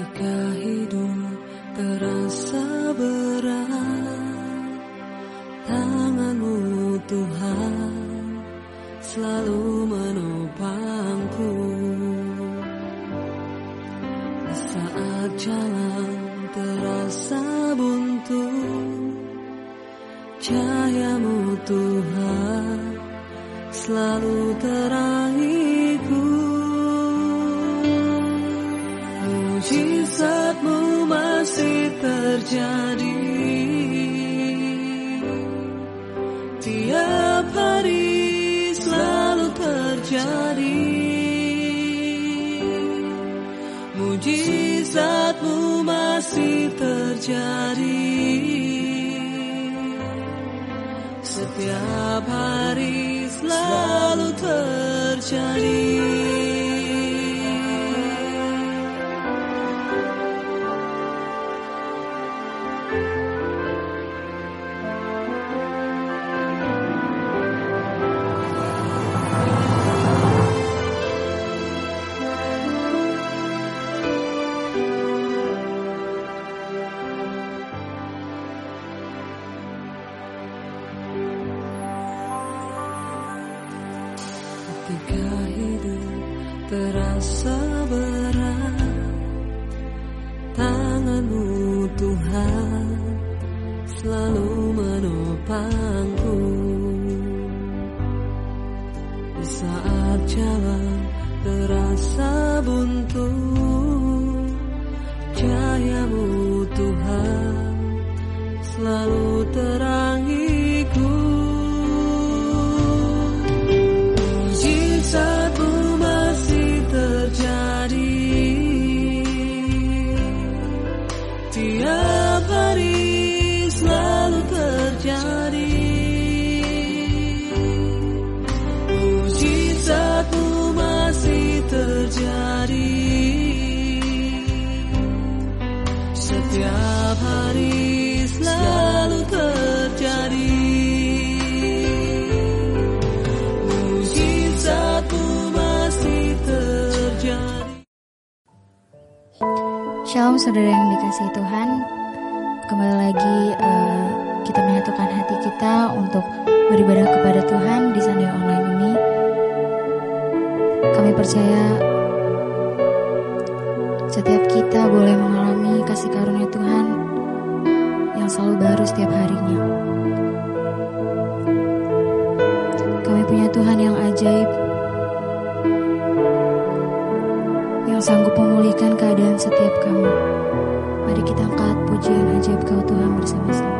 Ketika hidup terasa berat Tanganmu Tuhan selalu menopangku. Di saat jalan terasa buntu Cahayamu Tuhan selalu terangiku terjadi. Tiap hari selalu terjadi. Mujizatmu masih terjadi. Setiap hari selalu terjadi Shalom saudara yang dikasihi Tuhan. Kembali lagi eh, kita menyatukan hati kita untuk beribadah kepada Tuhan di Sunday Online ini. Kami percaya setiap kita boleh mengalami kasih karunia Tuhan yang selalu baru setiap harinya Kami punya Tuhan yang ajaib yang sanggup memulihkan keadaan setiap kami. Mari kita angkat pujian ajaib kau Tuhan bersama-sama.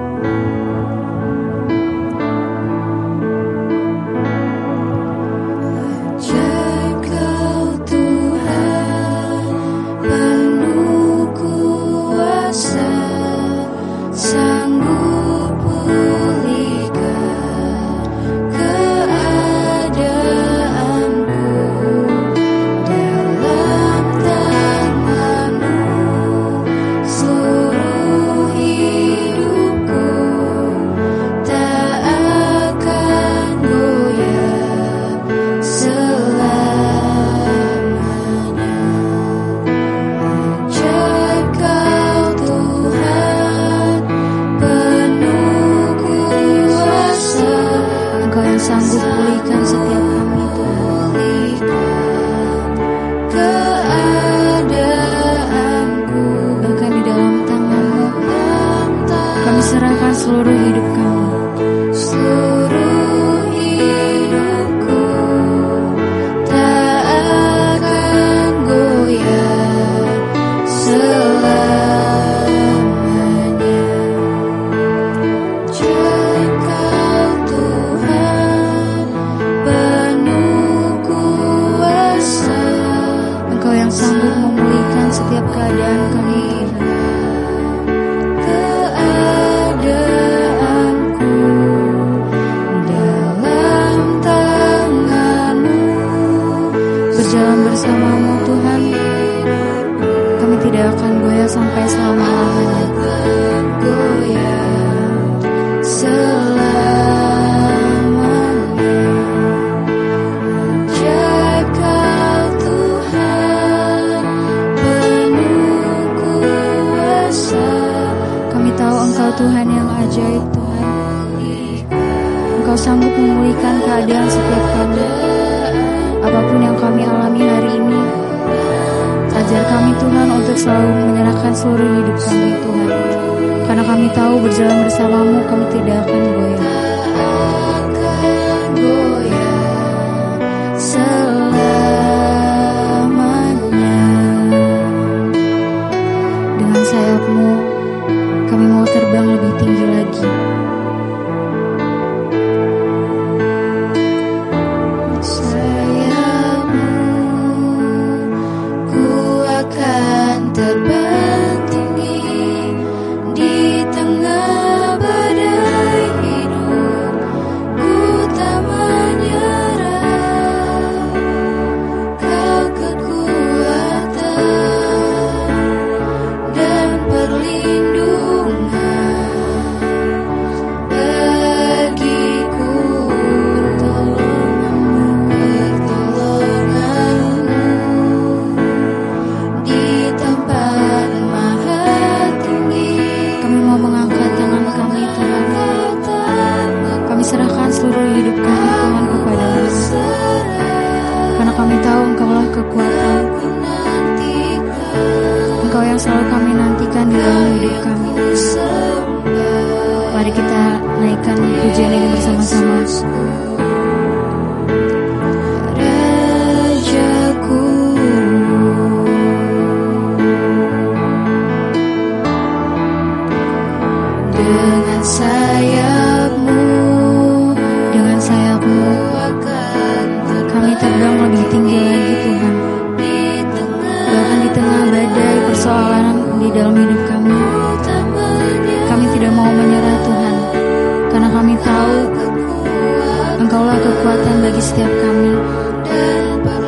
Setiap kami.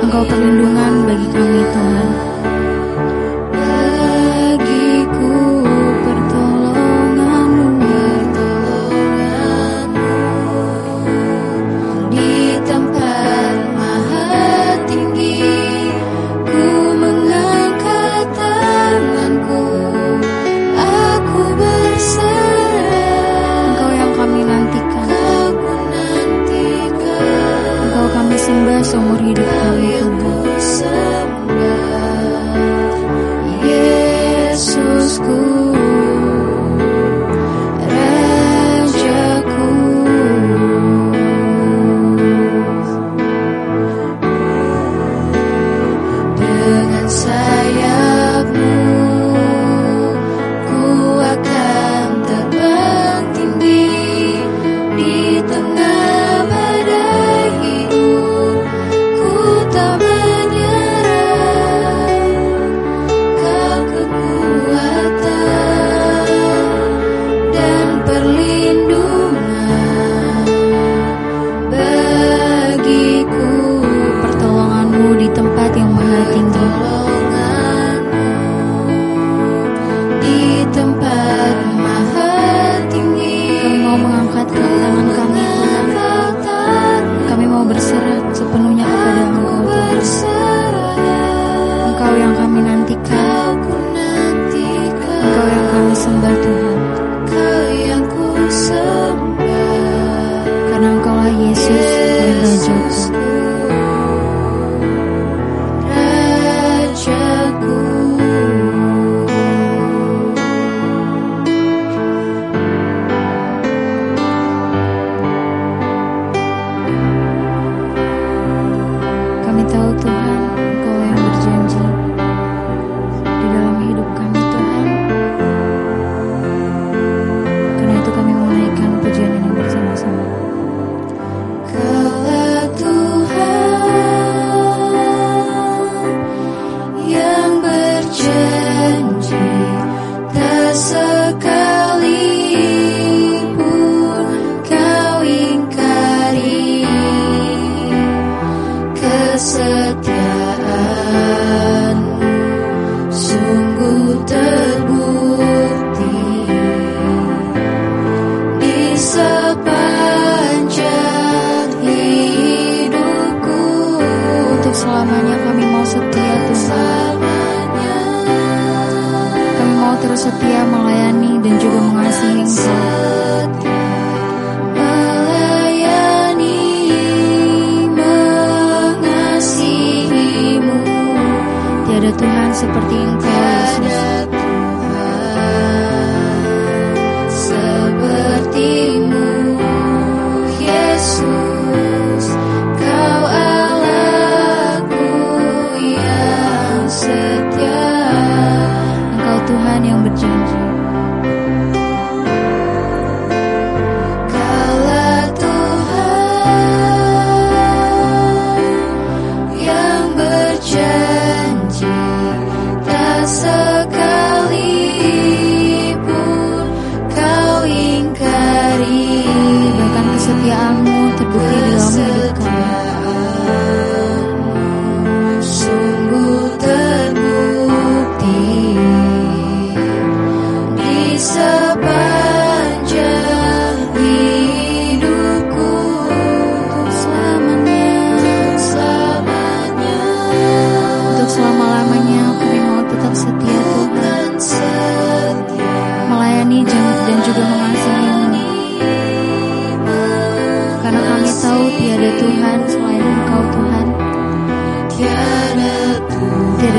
Engkau perlindungan bagi kami Tuhan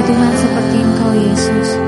Tuhan seperti Engkau Yesus.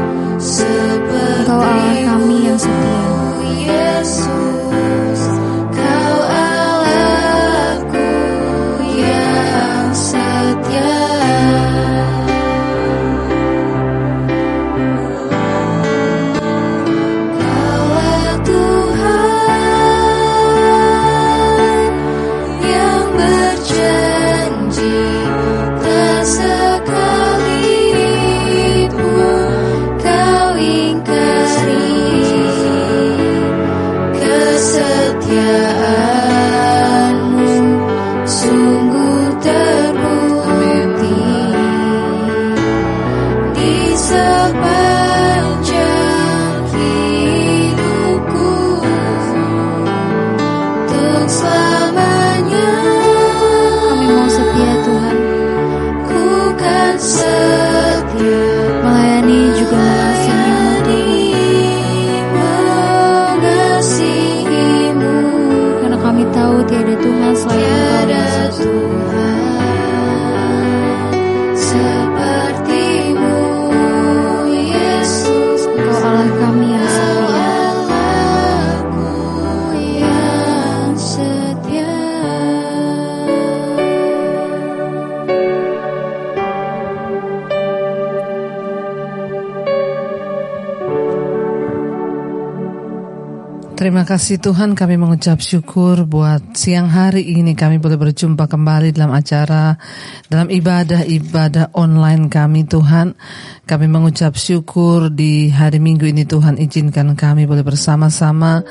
Kasih Tuhan kami mengucap syukur buat siang hari ini kami boleh berjumpa kembali dalam acara dalam ibadah-ibadah online kami Tuhan. Kami mengucap syukur di hari Minggu ini Tuhan izinkan kami boleh bersama-sama.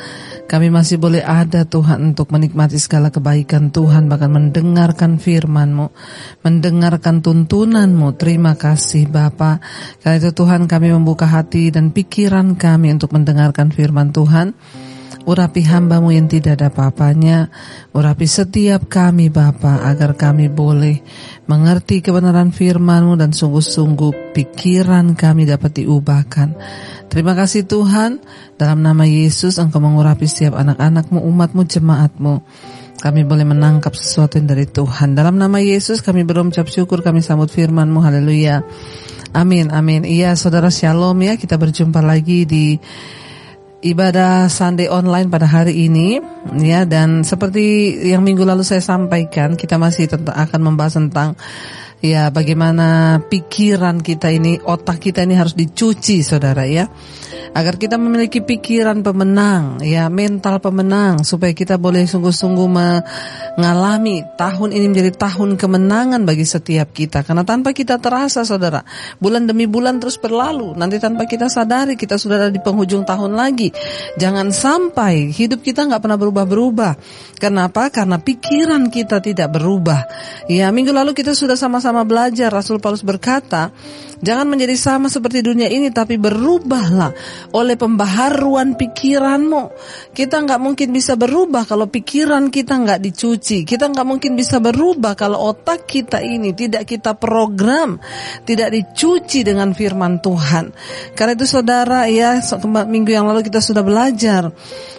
Kami masih boleh ada Tuhan untuk menikmati segala kebaikan Tuhan bahkan mendengarkan firman-Mu, mendengarkan tuntunan-Mu. Terima kasih Bapa. Karena itu Tuhan kami membuka hati dan pikiran kami untuk mendengarkan firman Tuhan. Urapi hambamu yang tidak ada apa-apanya Urapi setiap kami Bapa Agar kami boleh mengerti kebenaran firmanmu Dan sungguh-sungguh pikiran kami dapat diubahkan Terima kasih Tuhan Dalam nama Yesus Engkau mengurapi setiap anak-anakmu Umatmu, jemaatmu kami boleh menangkap sesuatu yang dari Tuhan. Dalam nama Yesus kami berucap syukur, kami sambut firman-Mu. Haleluya. Amin, amin. Iya, saudara Shalom ya. Kita berjumpa lagi di ibadah Sunday online pada hari ini ya dan seperti yang minggu lalu saya sampaikan kita masih akan membahas tentang ya bagaimana pikiran kita ini otak kita ini harus dicuci saudara ya agar kita memiliki pikiran pemenang, ya mental pemenang supaya kita boleh sungguh-sungguh mengalami tahun ini menjadi tahun kemenangan bagi setiap kita. Karena tanpa kita terasa, saudara, bulan demi bulan terus berlalu. Nanti tanpa kita sadari kita sudah ada di penghujung tahun lagi. Jangan sampai hidup kita nggak pernah berubah-berubah. Kenapa? Karena pikiran kita tidak berubah. Ya, minggu lalu kita sudah sama-sama sama-sama belajar Rasul Paulus berkata, Jangan menjadi sama seperti dunia ini, tapi berubahlah oleh pembaharuan pikiranmu. Kita nggak mungkin bisa berubah kalau pikiran kita nggak dicuci. Kita nggak mungkin bisa berubah kalau otak kita ini tidak kita program, tidak dicuci dengan firman Tuhan. Karena itu saudara ya, minggu yang lalu kita sudah belajar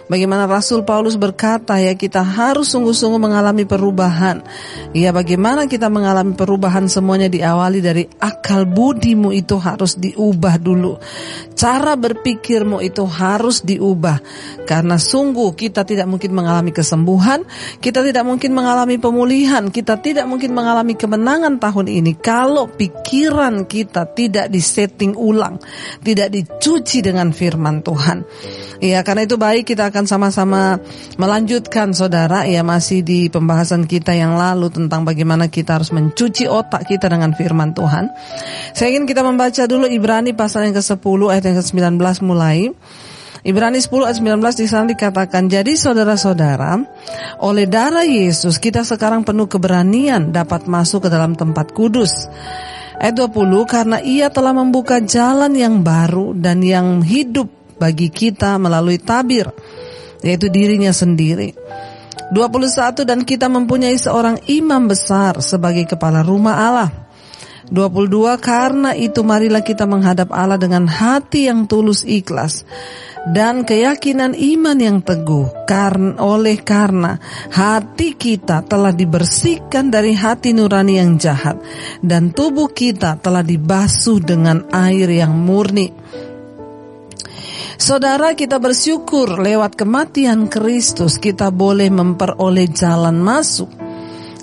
bagaimana Rasul Paulus berkata ya kita harus sungguh-sungguh mengalami perubahan. Ya bagaimana kita mengalami perubahan semuanya diawali dari akal budi hatimu itu harus diubah dulu. Cara berpikirmu itu harus diubah. Karena sungguh kita tidak mungkin mengalami kesembuhan, kita tidak mungkin mengalami pemulihan, kita tidak mungkin mengalami kemenangan tahun ini kalau pikiran kita tidak disetting ulang, tidak dicuci dengan firman Tuhan. Ya, karena itu baik kita akan sama-sama melanjutkan saudara ya masih di pembahasan kita yang lalu tentang bagaimana kita harus mencuci otak kita dengan firman Tuhan. Saya ingin kita membaca dulu Ibrani pasal yang ke-10 ayat yang ke-19 mulai. Ibrani 10 ayat 19 di sana dikatakan, Jadi saudara-saudara, oleh darah Yesus kita sekarang penuh keberanian dapat masuk ke dalam tempat kudus. Ayat 20, karena ia telah membuka jalan yang baru dan yang hidup bagi kita melalui tabir, yaitu dirinya sendiri. 21 dan kita mempunyai seorang imam besar sebagai kepala rumah Allah. 22 karena itu marilah kita menghadap Allah dengan hati yang tulus ikhlas dan keyakinan iman yang teguh karena oleh karena hati kita telah dibersihkan dari hati nurani yang jahat dan tubuh kita telah dibasuh dengan air yang murni. Saudara kita bersyukur lewat kematian Kristus kita boleh memperoleh jalan masuk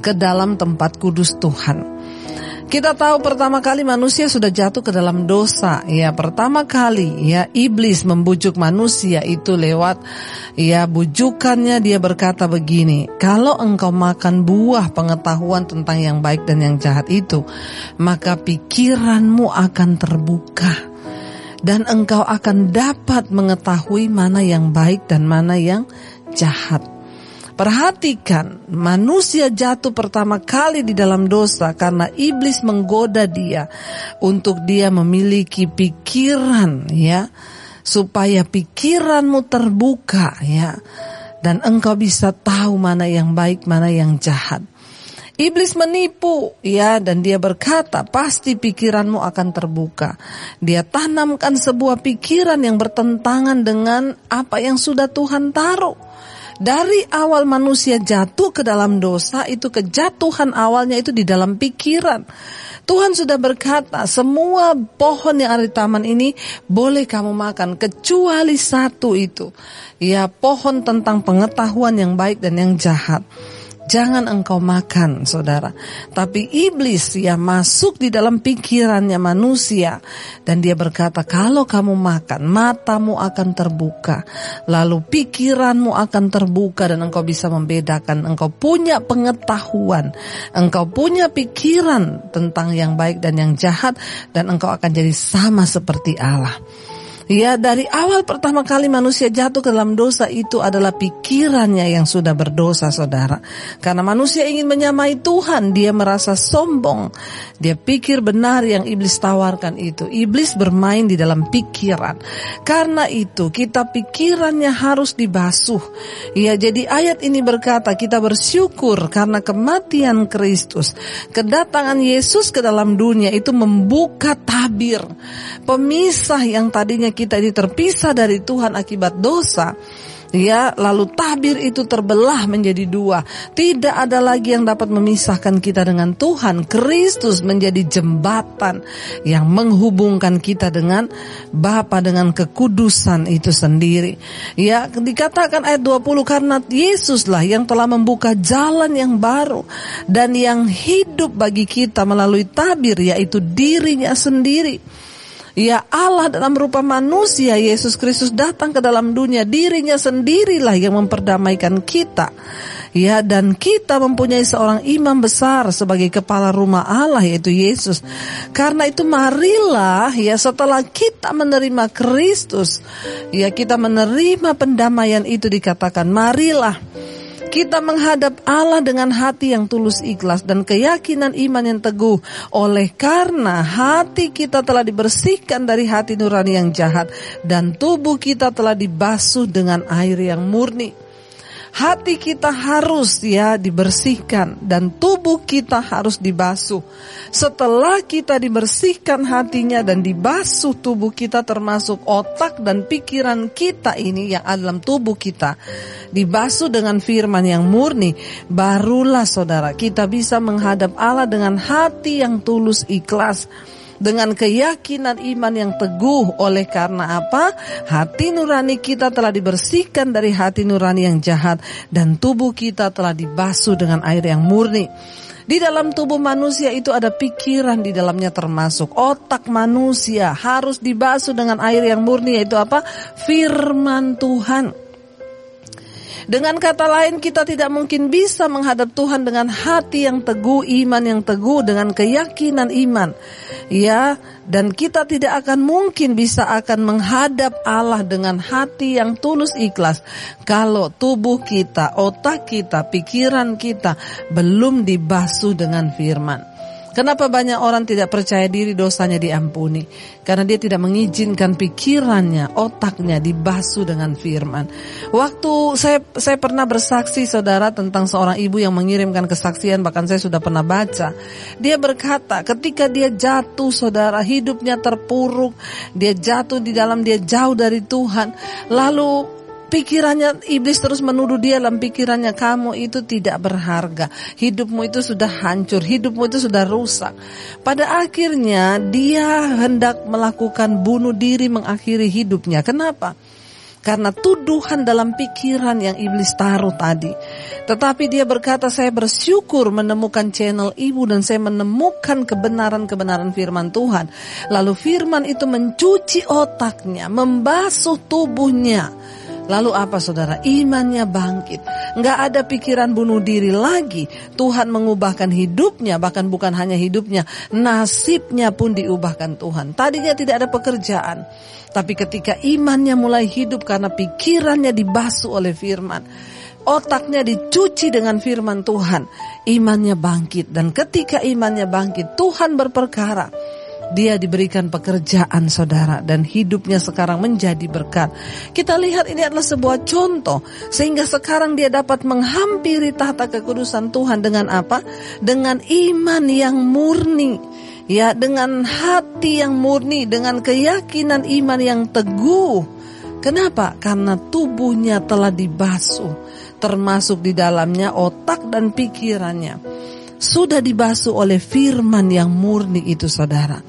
ke dalam tempat kudus Tuhan. Kita tahu pertama kali manusia sudah jatuh ke dalam dosa. Ya, pertama kali ya iblis membujuk manusia itu lewat ya bujukannya dia berkata begini, "Kalau engkau makan buah pengetahuan tentang yang baik dan yang jahat itu, maka pikiranmu akan terbuka." Dan engkau akan dapat mengetahui mana yang baik dan mana yang jahat. Perhatikan, manusia jatuh pertama kali di dalam dosa karena iblis menggoda dia untuk dia memiliki pikiran ya, supaya pikiranmu terbuka ya dan engkau bisa tahu mana yang baik, mana yang jahat. Iblis menipu, ya, dan dia berkata, pasti pikiranmu akan terbuka. Dia tanamkan sebuah pikiran yang bertentangan dengan apa yang sudah Tuhan taruh. Dari awal manusia jatuh ke dalam dosa, itu kejatuhan awalnya itu di dalam pikiran. Tuhan sudah berkata, semua pohon yang ada di taman ini boleh kamu makan, kecuali satu itu. Ya, pohon tentang pengetahuan yang baik dan yang jahat. Jangan engkau makan, saudara. Tapi iblis ya masuk di dalam pikirannya manusia. Dan dia berkata, kalau kamu makan, matamu akan terbuka. Lalu pikiranmu akan terbuka dan engkau bisa membedakan. Engkau punya pengetahuan. Engkau punya pikiran tentang yang baik dan yang jahat. Dan engkau akan jadi sama seperti Allah. Ya dari awal pertama kali manusia jatuh ke dalam dosa itu adalah pikirannya yang sudah berdosa saudara. Karena manusia ingin menyamai Tuhan, dia merasa sombong. Dia pikir benar yang iblis tawarkan itu. Iblis bermain di dalam pikiran. Karena itu kita pikirannya harus dibasuh. Ya jadi ayat ini berkata kita bersyukur karena kematian Kristus. Kedatangan Yesus ke dalam dunia itu membuka tabir. Pemisah yang tadinya kita ini terpisah dari Tuhan akibat dosa, ya lalu tabir itu terbelah menjadi dua. Tidak ada lagi yang dapat memisahkan kita dengan Tuhan. Kristus menjadi jembatan yang menghubungkan kita dengan Bapa dengan kekudusan itu sendiri. Ya dikatakan ayat 20 karena Yesuslah yang telah membuka jalan yang baru dan yang hidup bagi kita melalui tabir yaitu dirinya sendiri Ya Allah dalam rupa manusia Yesus Kristus datang ke dalam dunia dirinya sendirilah yang memperdamaikan kita. Ya dan kita mempunyai seorang imam besar sebagai kepala rumah Allah yaitu Yesus. Karena itu marilah ya setelah kita menerima Kristus ya kita menerima pendamaian itu dikatakan marilah Kita menghadap Allah dengan hati yang tulus ikhlas dan keyakinan iman yang teguh. Oleh karena hati kita telah dibersihkan dari hati nurani yang jahat dan tubuh kita telah dibasuh dengan air yang murni. Hati kita harus ya dibersihkan dan tubuh kita harus dibasuh. Setelah kita dibersihkan hatinya dan dibasuh tubuh kita termasuk otak dan pikiran kita ini yang ada dalam tubuh kita dibasuh dengan firman yang murni, barulah saudara kita bisa menghadap Allah dengan hati yang tulus ikhlas dengan keyakinan iman yang teguh oleh karena apa? Hati nurani kita telah dibersihkan dari hati nurani yang jahat dan tubuh kita telah dibasuh dengan air yang murni. Di dalam tubuh manusia itu ada pikiran di dalamnya termasuk otak manusia harus dibasuh dengan air yang murni yaitu apa? Firman Tuhan. Dengan kata lain kita tidak mungkin bisa menghadap Tuhan dengan hati yang teguh, iman yang teguh, dengan keyakinan iman. Ya, dan kita tidak akan mungkin bisa akan menghadap Allah dengan hati yang tulus ikhlas kalau tubuh kita, otak kita, pikiran kita belum dibasuh dengan firman. Kenapa banyak orang tidak percaya diri dosanya diampuni? Karena dia tidak mengizinkan pikirannya, otaknya dibasuh dengan firman. Waktu saya saya pernah bersaksi saudara tentang seorang ibu yang mengirimkan kesaksian bahkan saya sudah pernah baca. Dia berkata ketika dia jatuh saudara hidupnya terpuruk, dia jatuh di dalam dia jauh dari Tuhan. Lalu pikirannya iblis terus menuduh dia dalam pikirannya kamu itu tidak berharga. Hidupmu itu sudah hancur, hidupmu itu sudah rusak. Pada akhirnya dia hendak melakukan bunuh diri mengakhiri hidupnya. Kenapa? Karena tuduhan dalam pikiran yang iblis taruh tadi. Tetapi dia berkata saya bersyukur menemukan channel ibu dan saya menemukan kebenaran-kebenaran firman Tuhan. Lalu firman itu mencuci otaknya, membasuh tubuhnya Lalu apa saudara? Imannya bangkit. Nggak ada pikiran bunuh diri lagi. Tuhan mengubahkan hidupnya, bahkan bukan hanya hidupnya, nasibnya pun diubahkan Tuhan. Tadinya tidak ada pekerjaan. Tapi ketika imannya mulai hidup karena pikirannya dibasuh oleh firman. Otaknya dicuci dengan firman Tuhan. Imannya bangkit. Dan ketika imannya bangkit, Tuhan berperkara dia diberikan pekerjaan saudara dan hidupnya sekarang menjadi berkat. Kita lihat ini adalah sebuah contoh sehingga sekarang dia dapat menghampiri tahta kekudusan Tuhan dengan apa? Dengan iman yang murni. Ya, dengan hati yang murni, dengan keyakinan iman yang teguh. Kenapa? Karena tubuhnya telah dibasuh, termasuk di dalamnya otak dan pikirannya sudah dibasuh oleh firman yang murni itu saudara.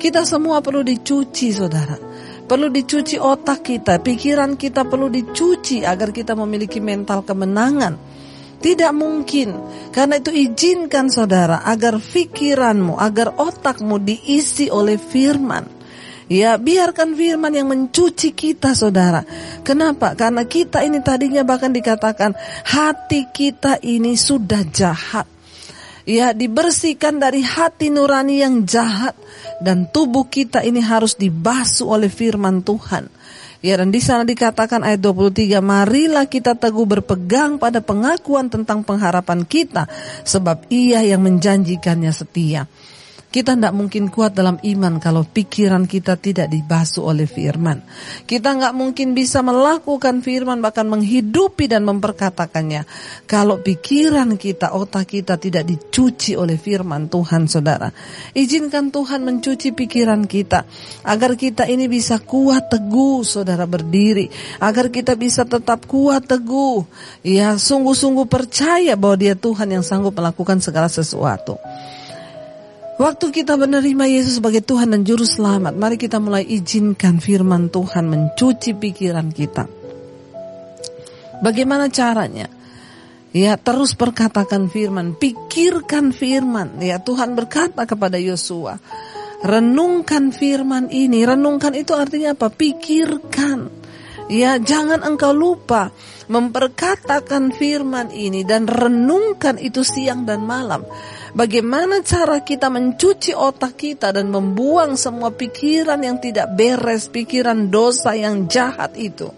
Kita semua perlu dicuci saudara. Perlu dicuci otak kita, pikiran kita perlu dicuci agar kita memiliki mental kemenangan. Tidak mungkin, karena itu izinkan saudara agar pikiranmu, agar otakmu diisi oleh firman. Ya, biarkan firman yang mencuci kita, saudara. Kenapa? Karena kita ini tadinya bahkan dikatakan hati kita ini sudah jahat ya dibersihkan dari hati nurani yang jahat dan tubuh kita ini harus dibasuh oleh firman Tuhan. Ya dan di sana dikatakan ayat 23, marilah kita teguh berpegang pada pengakuan tentang pengharapan kita sebab ia yang menjanjikannya setia. Kita tidak mungkin kuat dalam iman kalau pikiran kita tidak dibasuh oleh firman. Kita nggak mungkin bisa melakukan firman bahkan menghidupi dan memperkatakannya. Kalau pikiran kita, otak kita tidak dicuci oleh firman Tuhan saudara. Izinkan Tuhan mencuci pikiran kita. Agar kita ini bisa kuat teguh saudara berdiri. Agar kita bisa tetap kuat teguh. Ya sungguh-sungguh percaya bahwa dia Tuhan yang sanggup melakukan segala sesuatu. Waktu kita menerima Yesus sebagai Tuhan dan Juru Selamat, mari kita mulai izinkan firman Tuhan mencuci pikiran kita. Bagaimana caranya? Ya terus perkatakan firman, pikirkan firman. Ya Tuhan berkata kepada Yosua, renungkan firman ini. Renungkan itu artinya apa? Pikirkan. Ya jangan engkau lupa memperkatakan firman ini dan renungkan itu siang dan malam. Bagaimana cara kita mencuci otak kita dan membuang semua pikiran yang tidak beres, pikiran dosa yang jahat itu.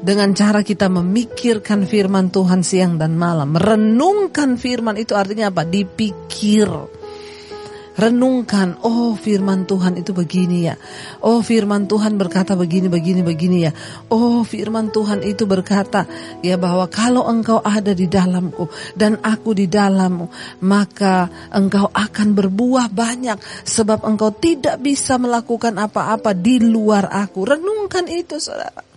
dengan cara kita memikirkan firman Tuhan siang dan malam. Merenungkan firman itu artinya apa? Dipikir. Renungkan, oh firman Tuhan itu begini ya. Oh firman Tuhan berkata begini, begini, begini ya. Oh firman Tuhan itu berkata ya bahwa kalau engkau ada di dalamku dan aku di dalammu, maka engkau akan berbuah banyak sebab engkau tidak bisa melakukan apa-apa di luar aku. Renungkan itu saudara.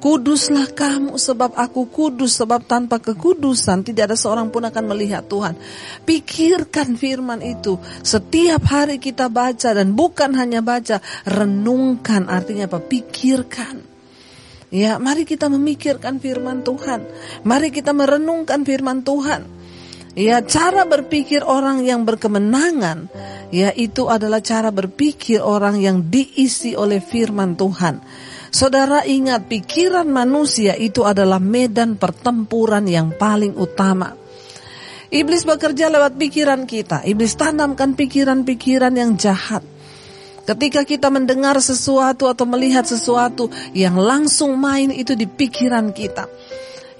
Kuduslah kamu sebab aku kudus sebab tanpa kekudusan tidak ada seorang pun akan melihat Tuhan. Pikirkan firman itu setiap hari kita baca dan bukan hanya baca, renungkan artinya apa? Pikirkan. Ya, mari kita memikirkan firman Tuhan. Mari kita merenungkan firman Tuhan. Ya, cara berpikir orang yang berkemenangan, ya itu adalah cara berpikir orang yang diisi oleh firman Tuhan. Saudara ingat pikiran manusia itu adalah medan pertempuran yang paling utama. Iblis bekerja lewat pikiran kita. Iblis tanamkan pikiran-pikiran yang jahat. Ketika kita mendengar sesuatu atau melihat sesuatu yang langsung main itu di pikiran kita.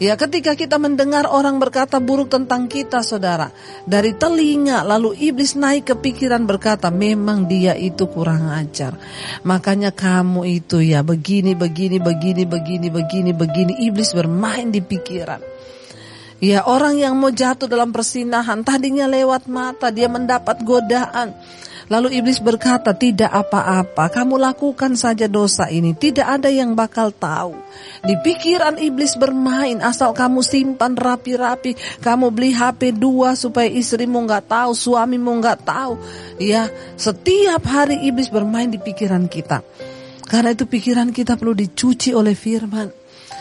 Ya ketika kita mendengar orang berkata buruk tentang kita saudara. Dari telinga lalu iblis naik ke pikiran berkata memang dia itu kurang ajar. Makanya kamu itu ya begini, begini, begini, begini, begini, begini. Iblis bermain di pikiran. Ya orang yang mau jatuh dalam persinahan tadinya lewat mata dia mendapat godaan. Lalu iblis berkata, tidak apa-apa, kamu lakukan saja dosa ini, tidak ada yang bakal tahu. Di pikiran iblis bermain, asal kamu simpan rapi-rapi, kamu beli HP dua supaya istrimu nggak tahu, suamimu nggak tahu. Ya, setiap hari iblis bermain di pikiran kita. Karena itu pikiran kita perlu dicuci oleh firman.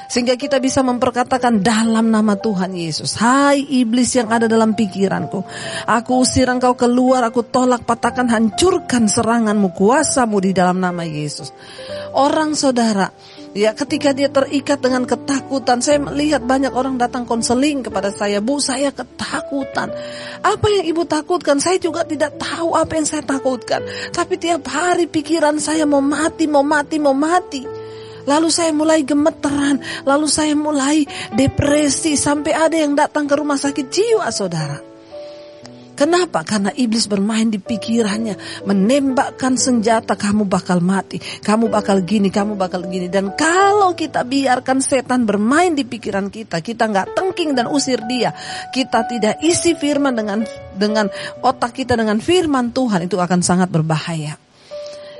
Sehingga kita bisa memperkatakan dalam nama Tuhan Yesus. Hai iblis yang ada dalam pikiranku. Aku usir engkau keluar, aku tolak, patahkan, hancurkan seranganmu, kuasamu di dalam nama Yesus. Orang saudara, Ya, ketika dia terikat dengan ketakutan, saya melihat banyak orang datang konseling kepada saya, "Bu, saya ketakutan." Apa yang Ibu takutkan? Saya juga tidak tahu apa yang saya takutkan. Tapi tiap hari pikiran saya mau mati, mau mati, mau mati. Lalu saya mulai gemeteran, lalu saya mulai depresi sampai ada yang datang ke rumah sakit jiwa, Saudara. Kenapa? Karena iblis bermain di pikirannya, menembakkan senjata, kamu bakal mati, kamu bakal gini, kamu bakal gini. Dan kalau kita biarkan setan bermain di pikiran kita, kita nggak tengking dan usir dia, kita tidak isi firman dengan dengan otak kita dengan firman Tuhan itu akan sangat berbahaya.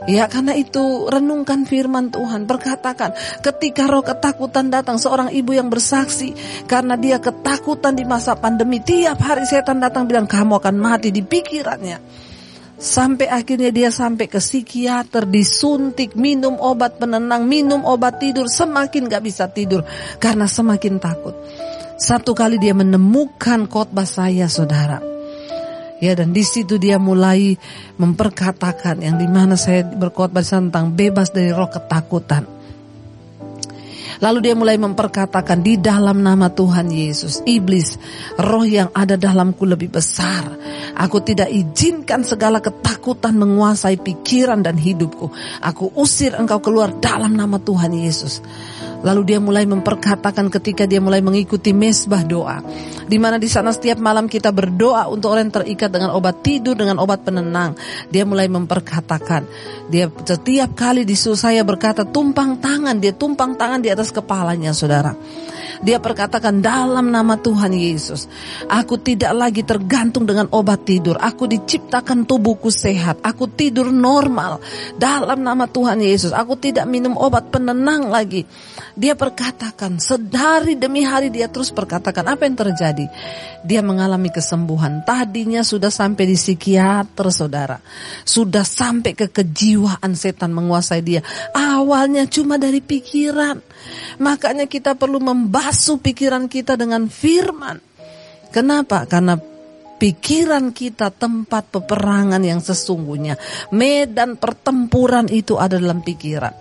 Ya karena itu renungkan firman Tuhan. Berkatakan ketika roh ketakutan datang Seorang ibu yang bersaksi Karena dia ketakutan di masa pandemi Tiap hari setan datang bilang kamu akan mati di pikirannya. Sampai akhirnya dia sampai ke psikiater Disuntik, minum obat penenang Minum obat tidur Semakin gak bisa tidur Karena semakin takut. Satu kali dia menemukan khotbah saya saudara Ya dan di situ dia mulai memperkatakan yang di mana saya berkhotbah tentang bebas dari roh ketakutan. Lalu dia mulai memperkatakan di dalam nama Tuhan Yesus, iblis, roh yang ada dalamku lebih besar. Aku tidak izinkan segala ketakutan menguasai pikiran dan hidupku. Aku usir engkau keluar dalam nama Tuhan Yesus. Lalu dia mulai memperkatakan ketika dia mulai mengikuti mesbah doa. Di mana di sana setiap malam kita berdoa untuk orang yang terikat dengan obat tidur, dengan obat penenang. Dia mulai memperkatakan. Dia setiap kali disuruh saya berkata tumpang tangan. Dia tumpang tangan di atas kepalanya saudara. Dia perkatakan dalam nama Tuhan Yesus. Aku tidak lagi tergantung dengan obat tidur. Aku diciptakan tubuhku sehat. Aku tidur normal. Dalam nama Tuhan Yesus. Aku tidak minum obat penenang lagi. Dia perkatakan sedari demi hari dia terus perkatakan apa yang terjadi. Dia mengalami kesembuhan. Tadinya sudah sampai di psikiater saudara. Sudah sampai ke kejiwaan setan menguasai dia. Awalnya cuma dari pikiran. Makanya kita perlu membasuh pikiran kita dengan firman. Kenapa? Karena pikiran kita tempat peperangan yang sesungguhnya. Medan pertempuran itu ada dalam pikiran.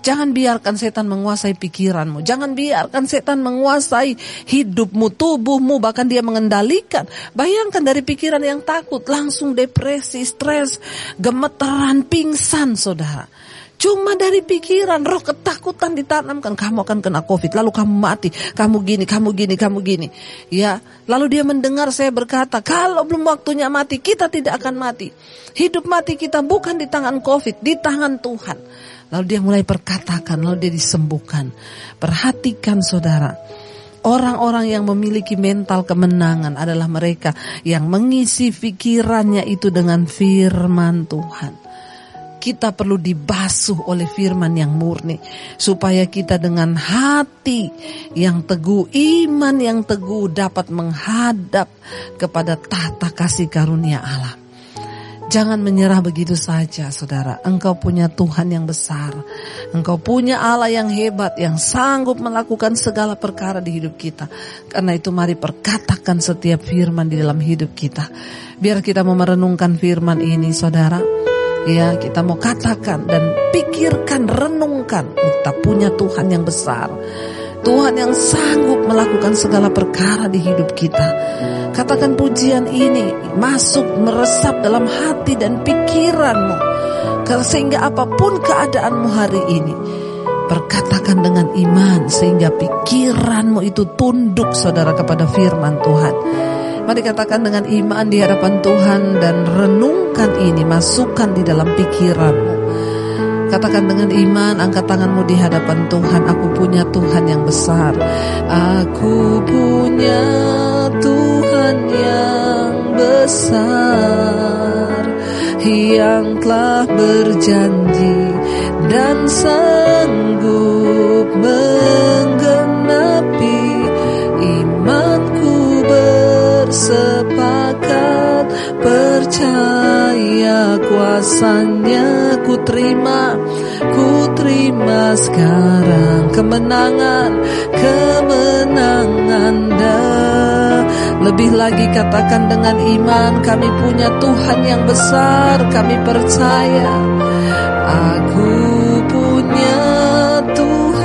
Jangan biarkan setan menguasai pikiranmu. Jangan biarkan setan menguasai hidupmu, tubuhmu, bahkan dia mengendalikan. Bayangkan dari pikiran yang takut, langsung depresi, stres, gemeteran, pingsan, saudara. Cuma dari pikiran, roh ketakutan ditanamkan. Kamu akan kena COVID, lalu kamu mati. Kamu gini, kamu gini, kamu gini. Ya, lalu dia mendengar saya berkata, kalau belum waktunya mati, kita tidak akan mati. Hidup mati kita bukan di tangan COVID, di tangan Tuhan. Lalu dia mulai perkatakan, lalu dia disembuhkan. Perhatikan saudara, Orang-orang yang memiliki mental kemenangan adalah mereka yang mengisi pikirannya itu dengan firman Tuhan kita perlu dibasuh oleh firman yang murni supaya kita dengan hati yang teguh, iman yang teguh dapat menghadap kepada tata kasih karunia Allah. Jangan menyerah begitu saja, saudara. Engkau punya Tuhan yang besar. Engkau punya Allah yang hebat, yang sanggup melakukan segala perkara di hidup kita. Karena itu, mari perkatakan setiap firman di dalam hidup kita. Biar kita memerenungkan firman ini, saudara. Ya, kita mau katakan dan pikirkan, renungkan. Kita punya Tuhan yang besar. Tuhan yang sanggup melakukan segala perkara di hidup kita. Katakan pujian ini masuk meresap dalam hati dan pikiranmu. Sehingga apa pun keadaanmu hari ini. Perkatakan dengan iman sehingga pikiranmu itu tunduk saudara kepada firman Tuhan. Mari katakan dengan iman di hadapan Tuhan dan renungkan ini, masukkan di dalam pikiranmu. Katakan dengan iman, angkat tanganmu di hadapan Tuhan. Aku punya Tuhan yang besar. Aku punya Tuhan yang besar yang telah berjanji dan sanggup menggenapi bersepakat percaya kuasanya ku terima ku terima sekarang kemenangan kemenangan dah lebih lagi katakan dengan iman kami punya Tuhan yang besar kami percaya. Aku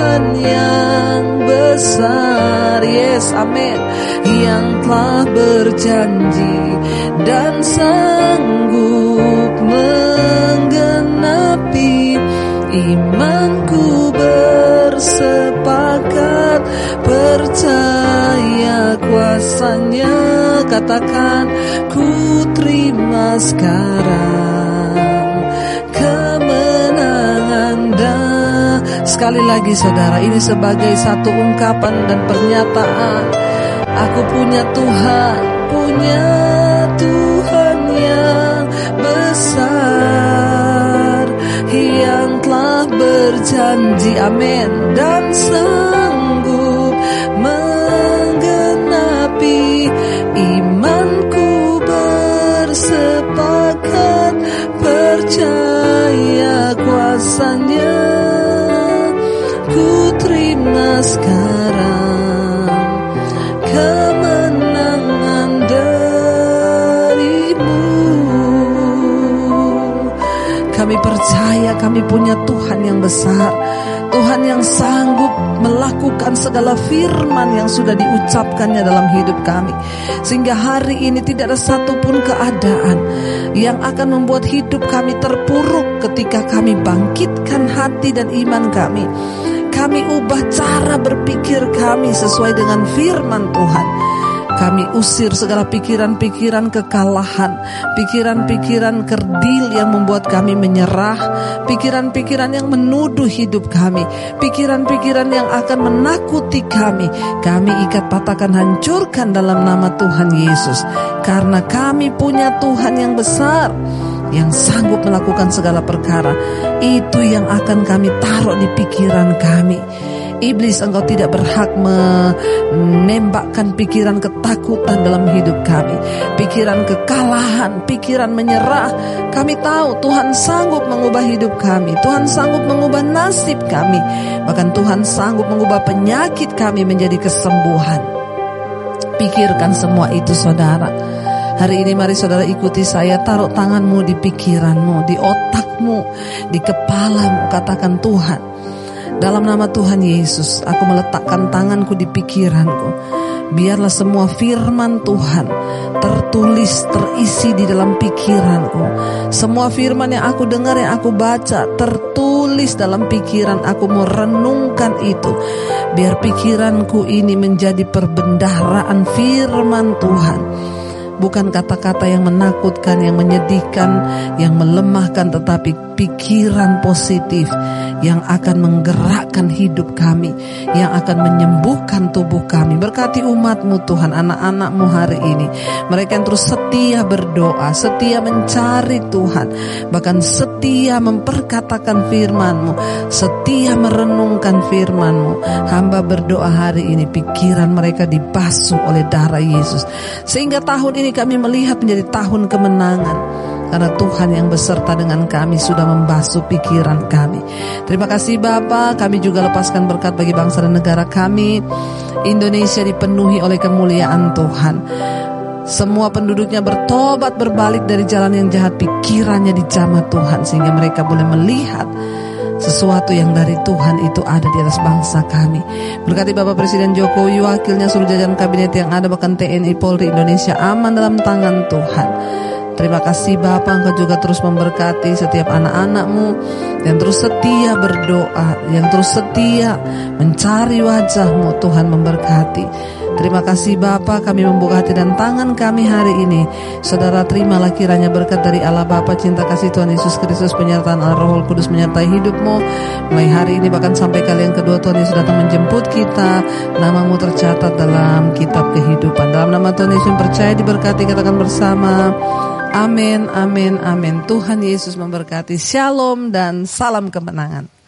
Tuhan yang besar. Yes amin. Yang telah berjanji dan sanggup menggenapi imanku bersepakat. Percaya kuasanya katakan ku terima sekarang sekali lagi saudara ini sebagai satu ungkapan dan pernyataan. Aku punya Tuhan punya Tuhan yang besar yang telah berjanji amin dan sanggup percaya kami punya Tuhan yang besar Tuhan yang sanggup melakukan segala firman yang sudah diucapkannya dalam hidup kami. Sehingga hari ini tidak ada satupun keadaan yang akan membuat hidup kami terpuruk ketika kami bangkitkan hati dan iman kami. Kami ubah cara berpikir kami sesuai dengan firman Tuhan. Kami usir segala pikiran-pikiran kekalahan, pikiran-pikiran kerdil yang membuat kami menyerah, pikiran-pikiran yang menuduh hidup kami, pikiran-pikiran yang akan menakuti kami. Kami ikat patahkan hancurkan dalam nama Tuhan Yesus. Karena kami punya Tuhan yang besar yang sanggup melakukan segala perkara. Itu yang akan kami taruh di pikiran kami. Iblis engkau tidak berhak menembakkan pikiran ketakutan dalam hidup kami. Pikiran kekalahan, pikiran menyerah. Kami tahu Tuhan sanggup mengubah hidup kami. Tuhan sanggup mengubah nasib kami. Bahkan Tuhan sanggup mengubah penyakit kami menjadi kesembuhan. Pikirkan semua itu saudara. Hari ini mari saudara ikuti saya taruh tanganmu di pikiranmu, di otakmu, di kepalamu. Katakan Tuhan, dalam nama Tuhan Yesus, aku meletakkan tanganku di pikiranku. Biarlah semua firman Tuhan tertulis, terisi di dalam pikiranku. Semua firman yang aku dengar, yang aku baca, tertulis dalam pikiran. Aku mau renungkan itu. Biar pikiranku ini menjadi perbendaharaan firman Tuhan bukan kata-kata yang menakutkan, yang menyedihkan, yang melemahkan, tetapi pikiran positif yang akan menggerakkan hidup kami, yang akan menyembuhkan tubuh kami. Berkati umatmu Tuhan, anak-anakmu hari ini. Mereka yang terus setia berdoa, setia mencari Tuhan, bahkan setia memperkatakan firmanmu, setia merenungkan firmanmu. Hamba berdoa hari ini, pikiran mereka dibasuh oleh darah Yesus. Sehingga tahun ini kami melihat menjadi tahun kemenangan karena Tuhan yang beserta dengan kami sudah membasuh pikiran kami. Terima kasih Bapa, kami juga lepaskan berkat bagi bangsa dan negara kami. Indonesia dipenuhi oleh kemuliaan Tuhan. Semua penduduknya bertobat berbalik dari jalan yang jahat pikirannya dijamah Tuhan sehingga mereka boleh melihat sesuatu yang dari Tuhan itu ada di atas bangsa kami. Berkati Bapak Presiden Jokowi, wakilnya seluruh jajaran kabinet yang ada bahkan TNI Polri Indonesia aman dalam tangan Tuhan. Terima kasih Bapak Engkau juga terus memberkati setiap anak-anakmu Yang terus setia berdoa Yang terus setia mencari wajahmu Tuhan memberkati Terima kasih Bapa kami membuka hati dan tangan kami hari ini Saudara terimalah kiranya berkat dari Allah Bapa Cinta kasih Tuhan Yesus Kristus Penyertaan Allah Roh Kudus menyertai hidupmu Mulai hari ini bahkan sampai kalian kedua Tuhan Yesus datang menjemput kita Namamu tercatat dalam kitab kehidupan Dalam nama Tuhan Yesus percaya diberkati katakan bersama Amin, amin, amin. Tuhan Yesus memberkati. Shalom dan salam kemenangan.